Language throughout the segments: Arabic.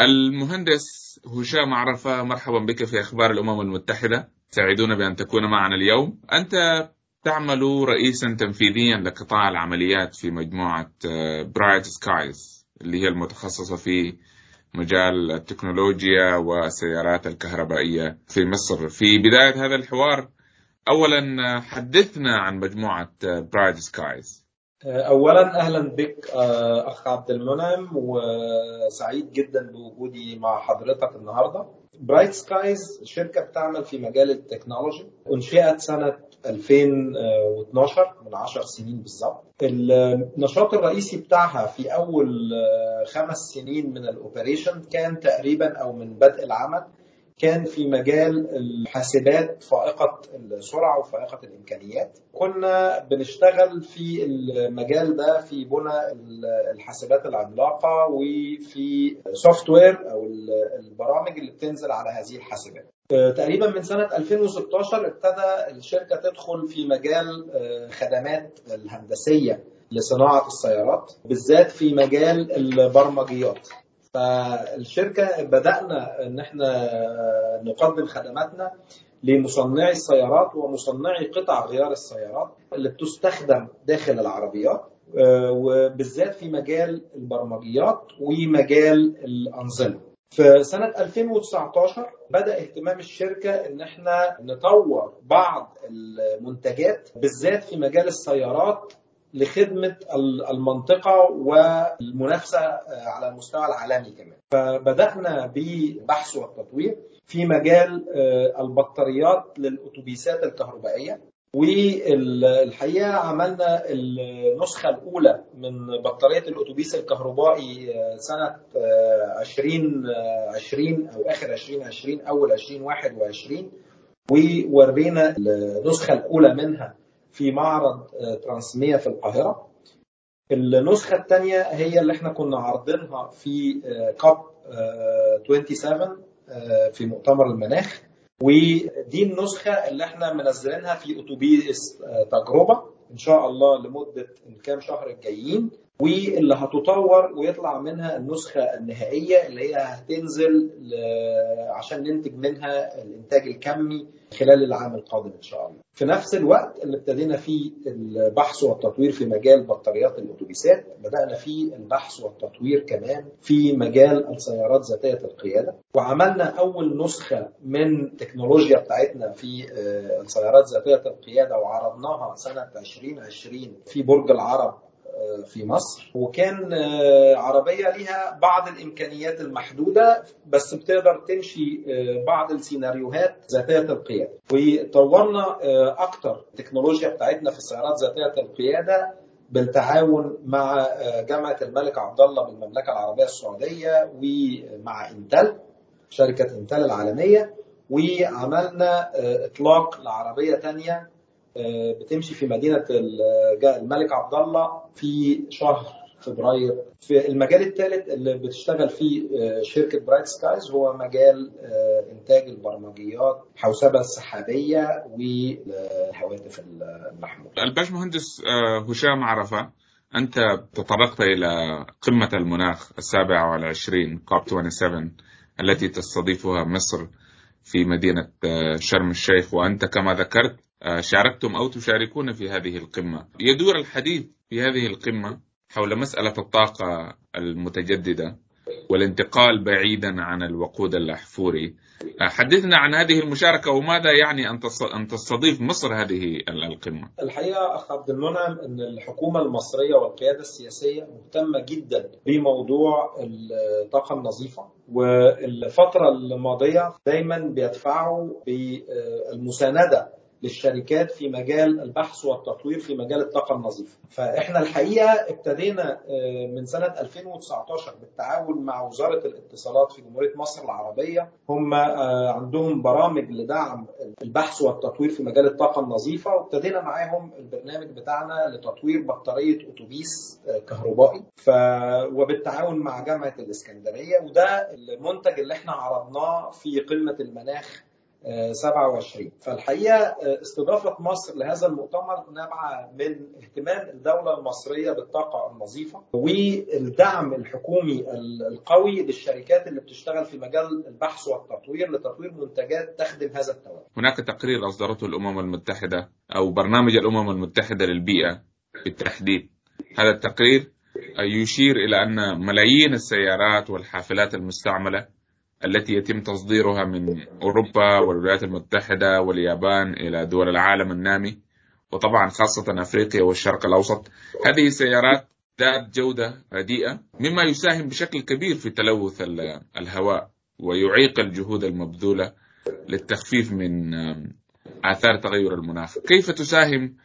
المهندس هشام عرفة مرحبا بك في أخبار الأمم المتحدة. سعيدون بأن تكون معنا اليوم. أنت تعمل رئيسا تنفيذيا لقطاع العمليات في مجموعة برايت سكايز اللي هي المتخصصة في مجال التكنولوجيا والسيارات الكهربائية في مصر. في بداية هذا الحوار أولا حدثنا عن مجموعة برايت سكايز اولا أهلا بك أخ عبد المنعم وسعيد جدا بوجودي مع حضرتك النهارده. برايت سكايز شركة بتعمل في مجال ال technology انشئت سنة 2012 من 10 سنين بالظبط. النشاط الرئيسي بتاعها في أول خمس سنين من ال operation كان تقريبا أو من بدء العمل كان في مجال الحاسبات فائقة السرعة وفائقة الإمكانيات. كنا بنشتغل في المجال ده في بناء الحاسبات العملاقة وفي سوفت وير أو البرامج اللي بتنزل على هذه الحاسبات. تقريبا من سنة 2016 ابتدى الشركة تدخل في مجال خدمات الهندسية لصناعة السيارات بالذات في مجال البرمجيات. فالشركة بدأنا إن إحنا نقدم خدماتنا لمصنعي السيارات ومصنعي قطع غيار السيارات اللي بتستخدم داخل العربيات وبالذات في مجال البرمجيات ومجال الأنظمة. في سنة 2019 بدأ اهتمام الشركة إن إحنا نطور بعض المنتجات بالذات في مجال السيارات لخدمة المنطقة والمنافسة على المستوى العالمي كمان. فبدأنا ببحث والتطوير في مجال البطاريات للأتوبيسات الكهربائية. والحقيقة عملنا النسخة الأولى من بطارية الأتوبيس الكهربائي سنة 2020 أو آخر 2020 أول 2021 وورينا النسخة الأولى منها في معرض ترانسمية في القاهرة. النسخة الثانية هي اللي إحنا كنا عارضينها في كاب 27 في مؤتمر المناخ. ودي النسخة اللي إحنا منزلينها في أتوبيس تجربة إن شاء الله لمدة الكام شهر الجايين. واللي هتطور ويطلع منها النسخة النهائية اللي هي هتنزل عشان ننتج منها الإنتاج الكمي خلال العام القادم إن شاء الله. في نفس الوقت اللي ابتدينا فيه البحث والتطوير في مجال بطاريات الأتوبيسات بدأنا فيه البحث والتطوير كمان في مجال السيارات ذاتية القيادة. وعملنا أول نسخة من تكنولوجيا بتاعتنا في السيارات ذاتية القيادة وعرضناها سنة 2020 في برج العرب في مصر وكان عربية ليها بعض الإمكانيات المحدودة بس بتقدر تمشي بعض السيناريوهات ذاتية القيادة. وطورنا أكتر التكنولوجيا بتاعتنا في السيارات ذاتية القيادة بالتعاون مع جامعة الملك عبد الله بالمملكة العربية السعودية ومع إنتل شركة إنتل العالمية وعملنا إطلاق لعربية تانية بتمشي في مدينة الملك عبد الله في شهر فبراير. في المجال الثالث اللي بتشتغل فيه شركة برايت سكايز هو مجال إنتاج البرمجيات حوسبة السحابية والهواتف المحمولة. الباشمهندس هشام عرفة أنت تطرقت إلى قمة المناخ السابعة والعشرين كوب 27 التي تستضيفها مصر في مدينة شرم الشيخ وأنت كما ذكرت شاركتم أو تشاركون في هذه القمة. يدور الحديث في هذه القمة حول مسألة الطاقة المتجددة والانتقال بعيدا عن الوقود الأحفوري. حدثنا عن هذه المشاركة وماذا يعني أن تستضيف مصر هذه القمة؟ الحقيقة أخ عبد المنعم أن الحكومة المصرية والقيادة السياسية مهتمة جدا بموضوع الطاقة النظيفة والفترة الماضية دايما بيدفعوا بالمساندة للشركات في مجال البحث والتطوير في مجال الطاقة النظيفة. فإحنا الحقيقة ابتدينا من سنة 2019 بالتعاون مع وزارة الاتصالات في جمهورية مصر العربية. هم عندهم برامج لدعم البحث والتطوير في مجال الطاقة النظيفة وابتدينا معاهم البرنامج بتاعنا لتطوير بطارية أتوبيس كهربائي. ف... وبالتعاون مع جامعة الإسكندرية. وده المنتج اللي إحنا عرضناه في قمة المناخ 27 فالحقيقة استضافة مصر لهذا المؤتمر نابعة من اهتمام الدولة المصرية بالطاقة النظيفة والدعم الحكومي القوي للشركات اللي بتشتغل في مجال البحث والتطوير لتطوير منتجات تخدم هذا التوازن. هناك تقرير أصدرته الأمم المتحدة أو برنامج الأمم المتحدة للبيئة بالتحديد. هذا التقرير يشير إلى أن ملايين السيارات والحافلات المستعملة التي يتم تصديرها من أوروبا والولايات المتحدة واليابان إلى دول العالم النامي وطبعا خاصة أفريقيا والشرق الأوسط. هذه السيارات ذات جودة رديئة مما يساهم بشكل كبير في تلوث الهواء ويعيق الجهود المبذولة للتخفيف من آثار تغير المناخ. كيف تساهم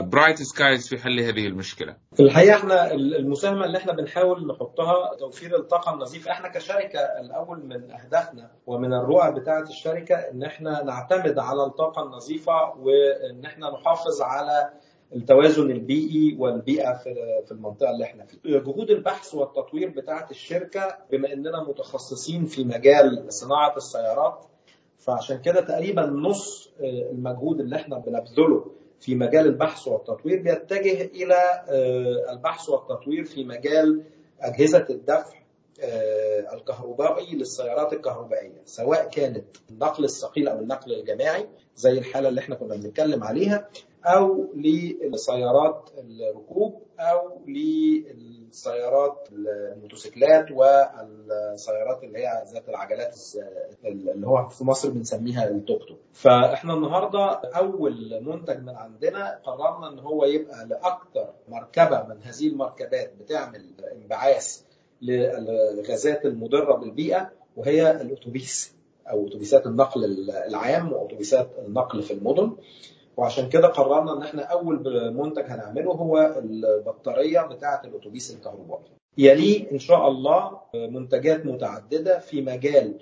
برايت سكايز في حل هذه المشكلة؟ في الحقيقة إحنا المساهمة اللي إحنا بنحاول نحطها توفير الطاقة النظيفة إحنا كشركة الأول من أهدافنا ومن الرؤى بتاعة الشركة إن إحنا نعتمد على الطاقة النظيفة وإن إحنا نحافظ على التوازن البيئي والبيئة في في المنطقة اللي إحنا فيها. جهود البحث والتطوير بتاعة الشركة بما إننا متخصصين في مجال صناعة السيارات فعشان كده تقريبا نص المجهود اللي إحنا بنبذله في مجال البحث والتطوير بيتجه إلى البحث والتطوير في مجال أجهزة الدفع الكهربائي للسيارات الكهربائية سواء كانت النقل الثقيل أو النقل الجماعي زي الحالة اللي إحنا كنا بنتكلم عليها. أو لسيارات الركوب أو للسيارات الموتوسيكلات والسيارات اللي هي ذات العجلات اللي هو في مصر بنسميها التوك توك. فإحنا النهارده أول منتج من عندنا قررنا إن هو يبقى لاكثر مركبة من هذه المركبات بتعمل انبعاث للغازات المضرة بالبيئة وهي الاتوبيس أو اتوبيسات النقل العام واتوبيسات النقل في المدن. وعشان كده قررنا إن إحنا أول منتج هنعمله هو البطارية بتاعة الأتوبيس الكهربائي. يليه إن شاء الله منتجات متعددة في مجال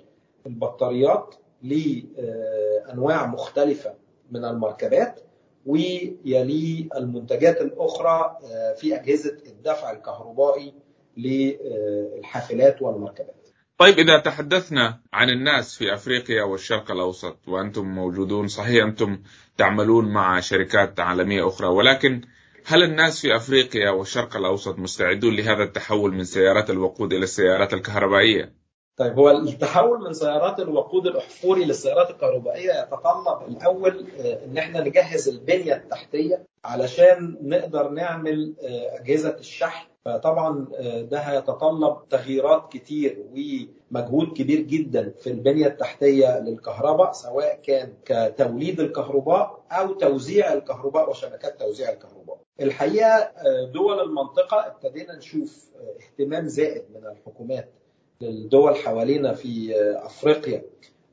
البطاريات لأنواع مختلفة من المركبات ويليه المنتجات الأخرى في أجهزة الدفع الكهربائي للحافلات والمركبات. طيب إذا تحدثنا عن الناس في أفريقيا والشرق الأوسط وأنتم موجودون صحيح أنتم تعملون مع شركات عالمية أخرى ولكن هل الناس في أفريقيا والشرق الأوسط مستعدون لهذا التحول من سيارات الوقود إلى السيارات الكهربائية؟ طيب هو التحول من سيارات الوقود الأحفوري للسيارات الكهربائية يتطلب الأول إن إحنا نجهز البنية التحتية علشان نقدر نعمل أجهزة الشحن فطبعا ده هيتطلب تغييرات كتير ومجهود كبير جدا في البنية التحتية للكهرباء سواء كان كتوليد الكهرباء أو توزيع الكهرباء وشبكات توزيع الكهرباء. الحقيقة دول المنطقة ابتدينا نشوف اهتمام زائد من الحكومات للدول حوالينا في أفريقيا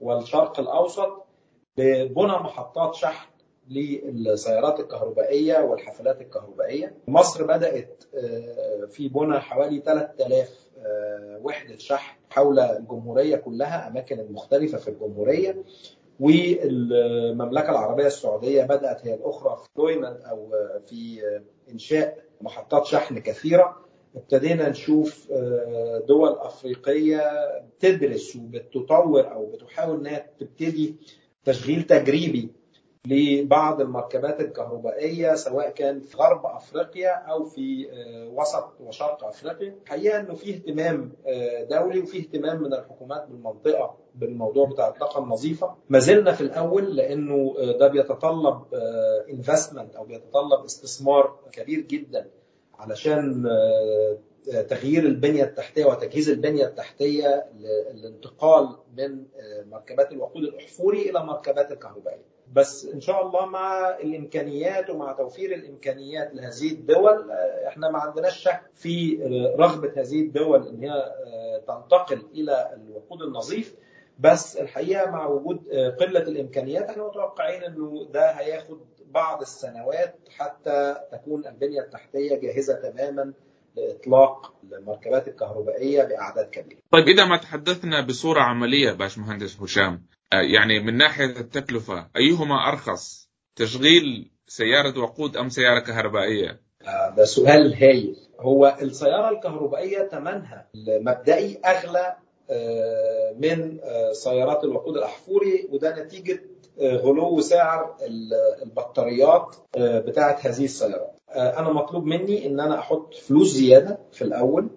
والشرق الأوسط ببنى محطات شحن للسيارات الكهربائية والحافلات الكهربائية. مصر بدأت في بنى حوالي 3000 وحدة شحن حول الجمهورية كلها أماكن المختلفه في الجمهورية والمملكة العربية السعودية بدأت هي الأخرى في دويمنت أو في إنشاء محطات شحن كثيرة ابتدينا نشوف دول أفريقية بتدرس وبتطور أو بتحاول إنها تبتدي تشغيل تجريبي لبعض المركبات الكهربائية سواء كان في غرب أفريقيا أو في وسط وشرق أفريقيا. الحقيقة إنه في اهتمام دولي وفي اهتمام من الحكومات بالمنطقة بالموضوع بتاع الطاقة النظيفة. ما زلنا في الأول لأنه ده بيتطلب انفستمنت أو بيتطلب استثمار كبير جدا علشان تغيير البنية التحتية وتجهيز البنية التحتية للانتقال من مركبات الوقود الأحفوري إلى مركبات الكهربائية. بس إن شاء الله مع الإمكانيات ومع توفير الإمكانيات لهذه الدول إحنا ما عندناش شك في رغبة هذه الدول إن هي تنتقل إلى الوقود النظيف بس الحقيقة مع وجود قلة الإمكانيات إحنا متوقعين إنه ده هياخد بعض السنوات حتى تكون البنية التحتية جاهزة تماما لإطلاق المركبات الكهربائية باعداد كبيرة. طيب إذا ما تحدثنا بصورة عملية باشمهندس هشام يعني من ناحية التكلفة أيهما أرخص؟ تشغيل سيارة وقود أم سيارة كهربائية؟ ده سؤال هايل هو السيارة الكهربائية ثمنها المبدئي أغلى من سيارات الوقود الأحفوري وده نتيجة غلو سعر البطاريات بتاعة هذه السيارات. أنا مطلوب مني إن أنا أحط فلوس زيادة في الأول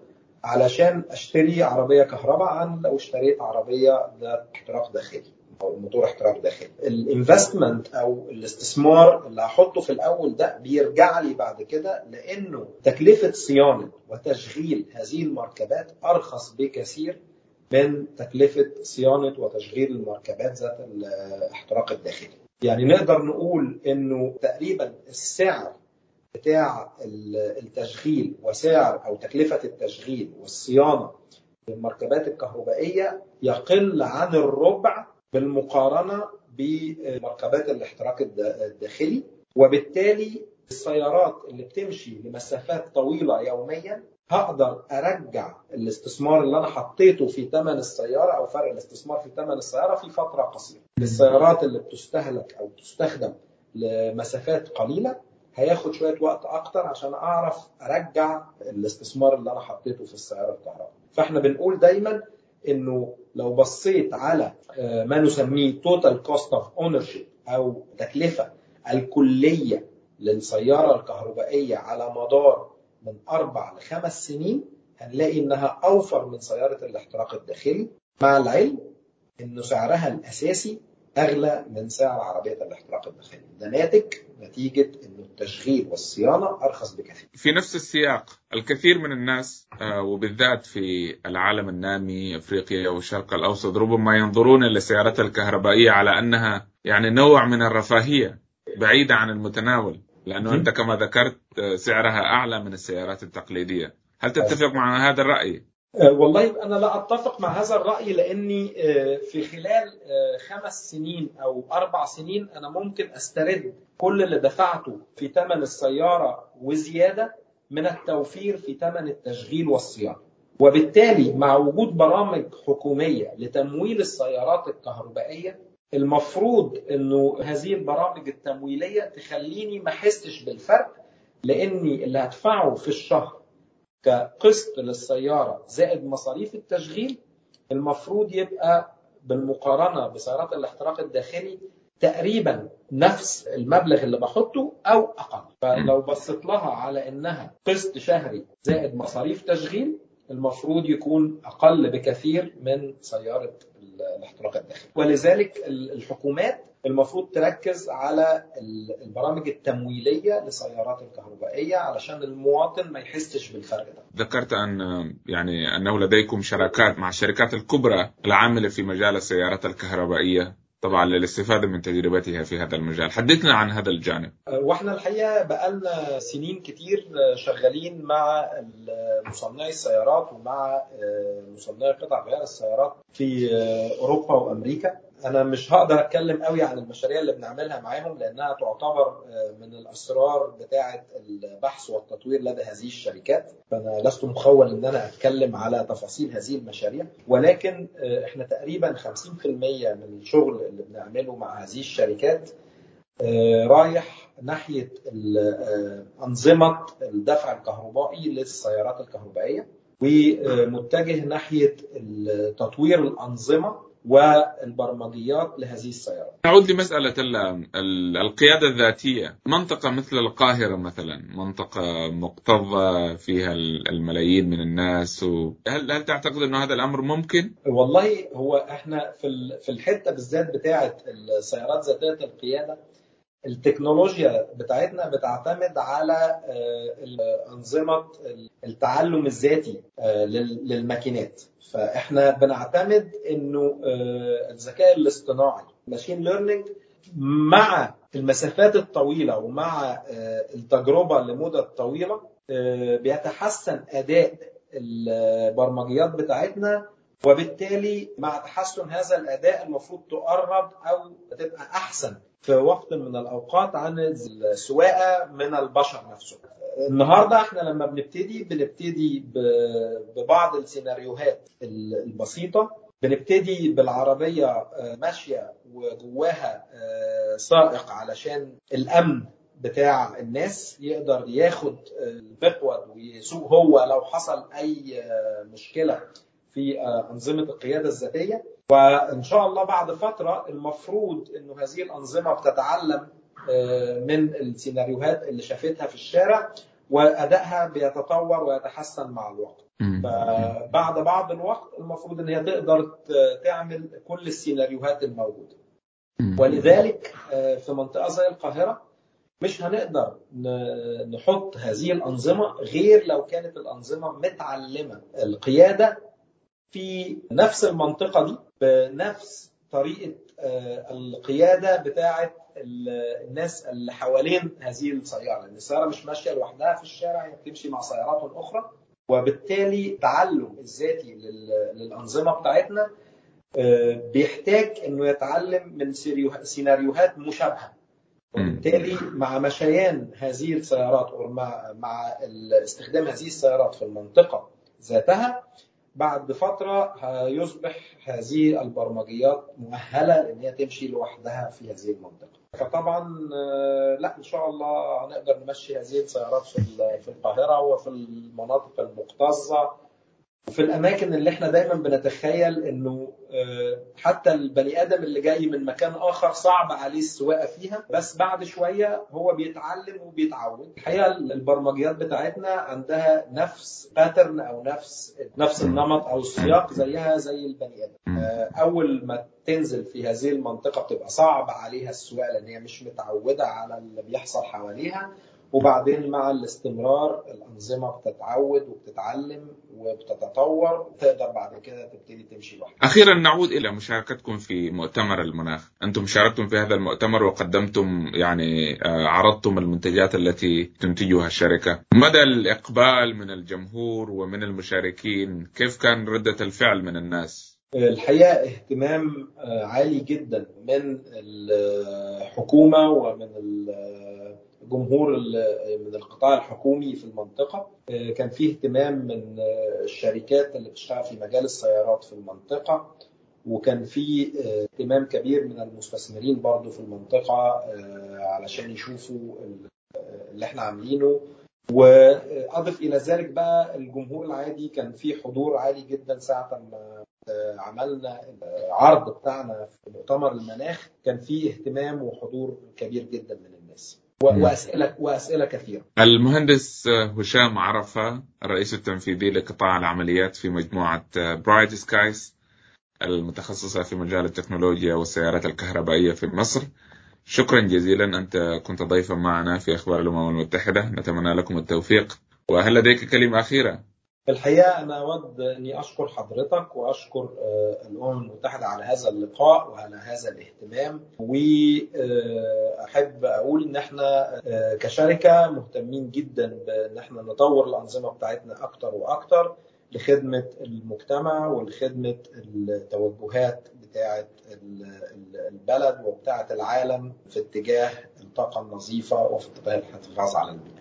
علشان أشتري عربية كهرباء عن لو اشتريت عربية ذات احتراق داخلي أو موتور احتراق داخلي. الانفستمنت أو الاستثمار اللي هحطه في الأول ده بيرجع لي بعد كده لأنه تكلفة صيانة وتشغيل هذه المركبات أرخص بكثير من تكلفة صيانة وتشغيل المركبات ذات الاحتراق الداخلي. يعني نقدر نقول إنه تقريبا السعر بتاع التشغيل وسعر أو تكلفة التشغيل والصيانة للمركبات الكهربائية يقل عن الربع بالمقارنة بمركبات الاحتراق الداخلي وبالتالي السيارات اللي بتمشي لمسافات طويلة يوميا هقدر أرجع الاستثمار اللي أنا حطيته في ثمن السيارة أو فرق الاستثمار في ثمن السيارة في فترة قصيرة. السيارات اللي بتستهلك أو تستخدم لمسافات قليلة هياخد شوية وقت أكتر عشان أعرف أرجع الاستثمار اللي أنا حطيته في السياره الكهرباء. فإحنا بنقول دايما إنه لو بصيت على ما نسميه total cost of ownership أو تكلفة الكلية للسيارة الكهربائية على مدار من أربع لخمس سنين هنلاقي إنها أوفر من سيارة الاحتراق الداخلي مع العلم انه سعرها الأساسي أغلى من سعر عربية الاحتراق الداخلي ده ناتج نتيجة التشغيل والصيانة أرخص بكثير. في نفس السياق الكثير من الناس وبالذات في العالم النامي أفريقيا والشرق الأوسط ربما ينظرون إلى السيارات الكهربائية على أنها يعني نوع من الرفاهية بعيدة عن المتناول لأنه أنت كما ذكرت سعرها أعلى من السيارات التقليدية. هل تتفق مع هذا الرأي؟ والله أنا لا أتفق مع هذا الرأي لأني في خلال خمس سنين أو أربع سنين أنا ممكن أسترد كل اللي دفعته في ثمن السيارة وزيادة من التوفير في ثمن التشغيل والصيانة. وبالتالي مع وجود برامج حكومية لتمويل السيارات الكهربائية المفروض إنه هذه البرامج التمويلية تخليني ما احسش بالفرق لأني اللي هدفعه في الشهر كقسط للسيارة زائد مصاريف التشغيل المفروض يبقى بالمقارنة بسيارات الاحتراق الداخلي تقريبا نفس المبلغ اللي بحطه أو أقل. فلو بصيت لها على إنها قسط شهري زائد مصاريف تشغيل المفروض يكون أقل بكثير من سيارة الاحتراق الداخلي. ولذلك الحكومات المفروض تركز على البرامج التمويلية للسيارات الكهربائية علشان المواطن ما يحسش بالفرق ده. ذكرت أن يعني أنه لديكم شراكات مع الشركات الكبرى العاملة في مجال السيارات الكهربائية طبعا للاستفادة من تجربتها في هذا المجال، حدثنا عن هذا الجانب. وإحنا الحقيقة بقالنا سنين كتير شغالين مع مصنعي السيارات ومع مصنعي قطع غيار السيارات في أوروبا وأمريكا. أنا مش هقدر أتكلم قوي عن المشاريع اللي بنعملها معاهم لأنها تعتبر من الأسرار بتاعة البحث والتطوير لدى هذه الشركات. فأنا لست مخول إن أنا أتكلم على تفاصيل هذه المشاريع ولكن إحنا تقريبا 50% من الشغل اللي بنعمله مع هذه الشركات رايح ناحية أنظمة الدفع الكهربائي للسيارات الكهربائية ومتجه ناحية تطوير الأنظمة والبرمجيات لهذه السيارات. نعود لمسألة القيادة الذاتية، منطقة مثل القاهرة مثلا، منطقة مكتظة فيها الملايين من الناس، هل هل تعتقد أنه هذا الأمر ممكن؟ والله هو إحنا في في الحتة بالذات بتاعة السيارات ذاتية القيادة التكنولوجيا بتاعتنا بتعتمد على أنظمة التعلم الذاتي للماكينات. فإحنا بنعتمد إنه الذكاء الاصطناعي ماشين ليرنينج مع المسافات الطويلة ومع التجربة لمدة طويلة بيتحسن أداء البرمجيات بتاعتنا وبالتالي مع تحسن هذا الأداء المفروض تقرب أو تبقى أحسن. في وقت من الأوقات عن السواقة من البشر نفسهم النهارده إحنا لما بنبتدي بنبتدي ببعض السيناريوهات البسيطة. بنبتدي بالعربية ماشية وجواها سائق علشان الأمن بتاع الناس يقدر ياخد المقود ويسوق هو لو حصل أي مشكلة. في أنظمة القيادة الذاتية. وإن شاء الله بعد فترة المفروض أنه هذه الأنظمة بتتعلم من السيناريوهات اللي شافتها في الشارع وأدائها بيتطور ويتحسن مع الوقت. فبعد بعض الوقت المفروض إن هي تقدر تعمل كل السيناريوهات الموجودة. ولذلك في منطقة زي القاهرة مش هنقدر نحط هذه الأنظمة غير لو كانت الأنظمة متعلمة. القيادة في نفس المنطقة دي بنفس طريقة القيادة بتاعه الناس اللي حوالين هذه السيارة. لأن السيارة مش ماشية لوحدها في الشارع هي بتمشي مع سيارات أخرى. وبالتالي التعلم الذاتي للأنظمة بتاعتنا بيحتاج إنه يتعلم من سيناريوهات مشابهة. وبالتالي مع مشيان هذه السيارات أو مع مع استخدام هذه السيارات في المنطقة ذاتها بعد فترة هيصبح هذه البرمجيات مؤهلة لأن هي تمشي لوحدها في هذه المنطقة. فطبعا لا إن شاء الله هنقدر نمشي هذه السيارات في القاهرة وفي المناطق المكتظة وفي الأماكن اللي إحنا دايما بنتخيل إنه حتى البني آدم اللي جاي من مكان آخر صعب عليه السواقة فيها بس بعد شوية هو بيتعلم وبيتعود. الحقيقة البرمجيات بتاعتنا عندها نفس باترن أو نفس نفس النمط أو السياق زيها زي البني آدم. أول ما تنزل في هذه المنطقة بتبقى صعب عليها السواقة لأن هي مش متعودة على اللي بيحصل حواليها. وبعدين مع الاستمرار الأنظمة بتتعود وبتتعلم وبتتطور وتقدر بعد كده تبتدي تمشي لوحدها. أخيرا نعود إلى مشاركتكم في مؤتمر المناخ، أنتم شاركتم في هذا المؤتمر وقدمتم يعني عرضتم المنتجات التي تنتجها الشركة. مدى الإقبال من الجمهور ومن المشاركين، كيف كان ردة الفعل من الناس؟ الحقيقة اهتمام عالي جدا من الحكومة ومن جمهور من القطاع الحكومي في المنطقة كان فيه اهتمام من الشركات اللي بتشتغل في مجال السيارات في المنطقة وكان في اهتمام كبير من المستثمرين برضو في المنطقة علشان يشوفوا اللي إحنا عاملينه. واضف إلى ذلك بقى الجمهور العادي كان في حضور عالي جدا ساعة ما عملنا العرض بتاعنا في مؤتمر المناخ كان في اهتمام وحضور كبير جدا من الناس. واسئله وأسئلة كثيرة. المهندس هشام عرفة الرئيس التنفيذي لقطاع العمليات في مجموعة برايت سكايز المتخصصة في مجال التكنولوجيا والسيارات الكهربائية في مصر. شكرا جزيلا أنت كنت ضيفا معنا في أخبار الأمم المتحدة، نتمنى لكم التوفيق. وهل لديك كلمة أخيرة؟ الحقيقة أنا أود أني أشكر حضرتك وأشكر الأمم المتحدة على هذا اللقاء وعلى هذا الاهتمام واحب أقول إن إحنا كشركة مهتمين جدا بإن إحنا نطور الأنظمة بتاعتنا أكتر وأكتر لخدمة المجتمع ولخدمة التوجهات بتاعه البلد وبتاعه العالم في اتجاه الطاقة النظيفة وفي اتجاه الحفاظ على البيئه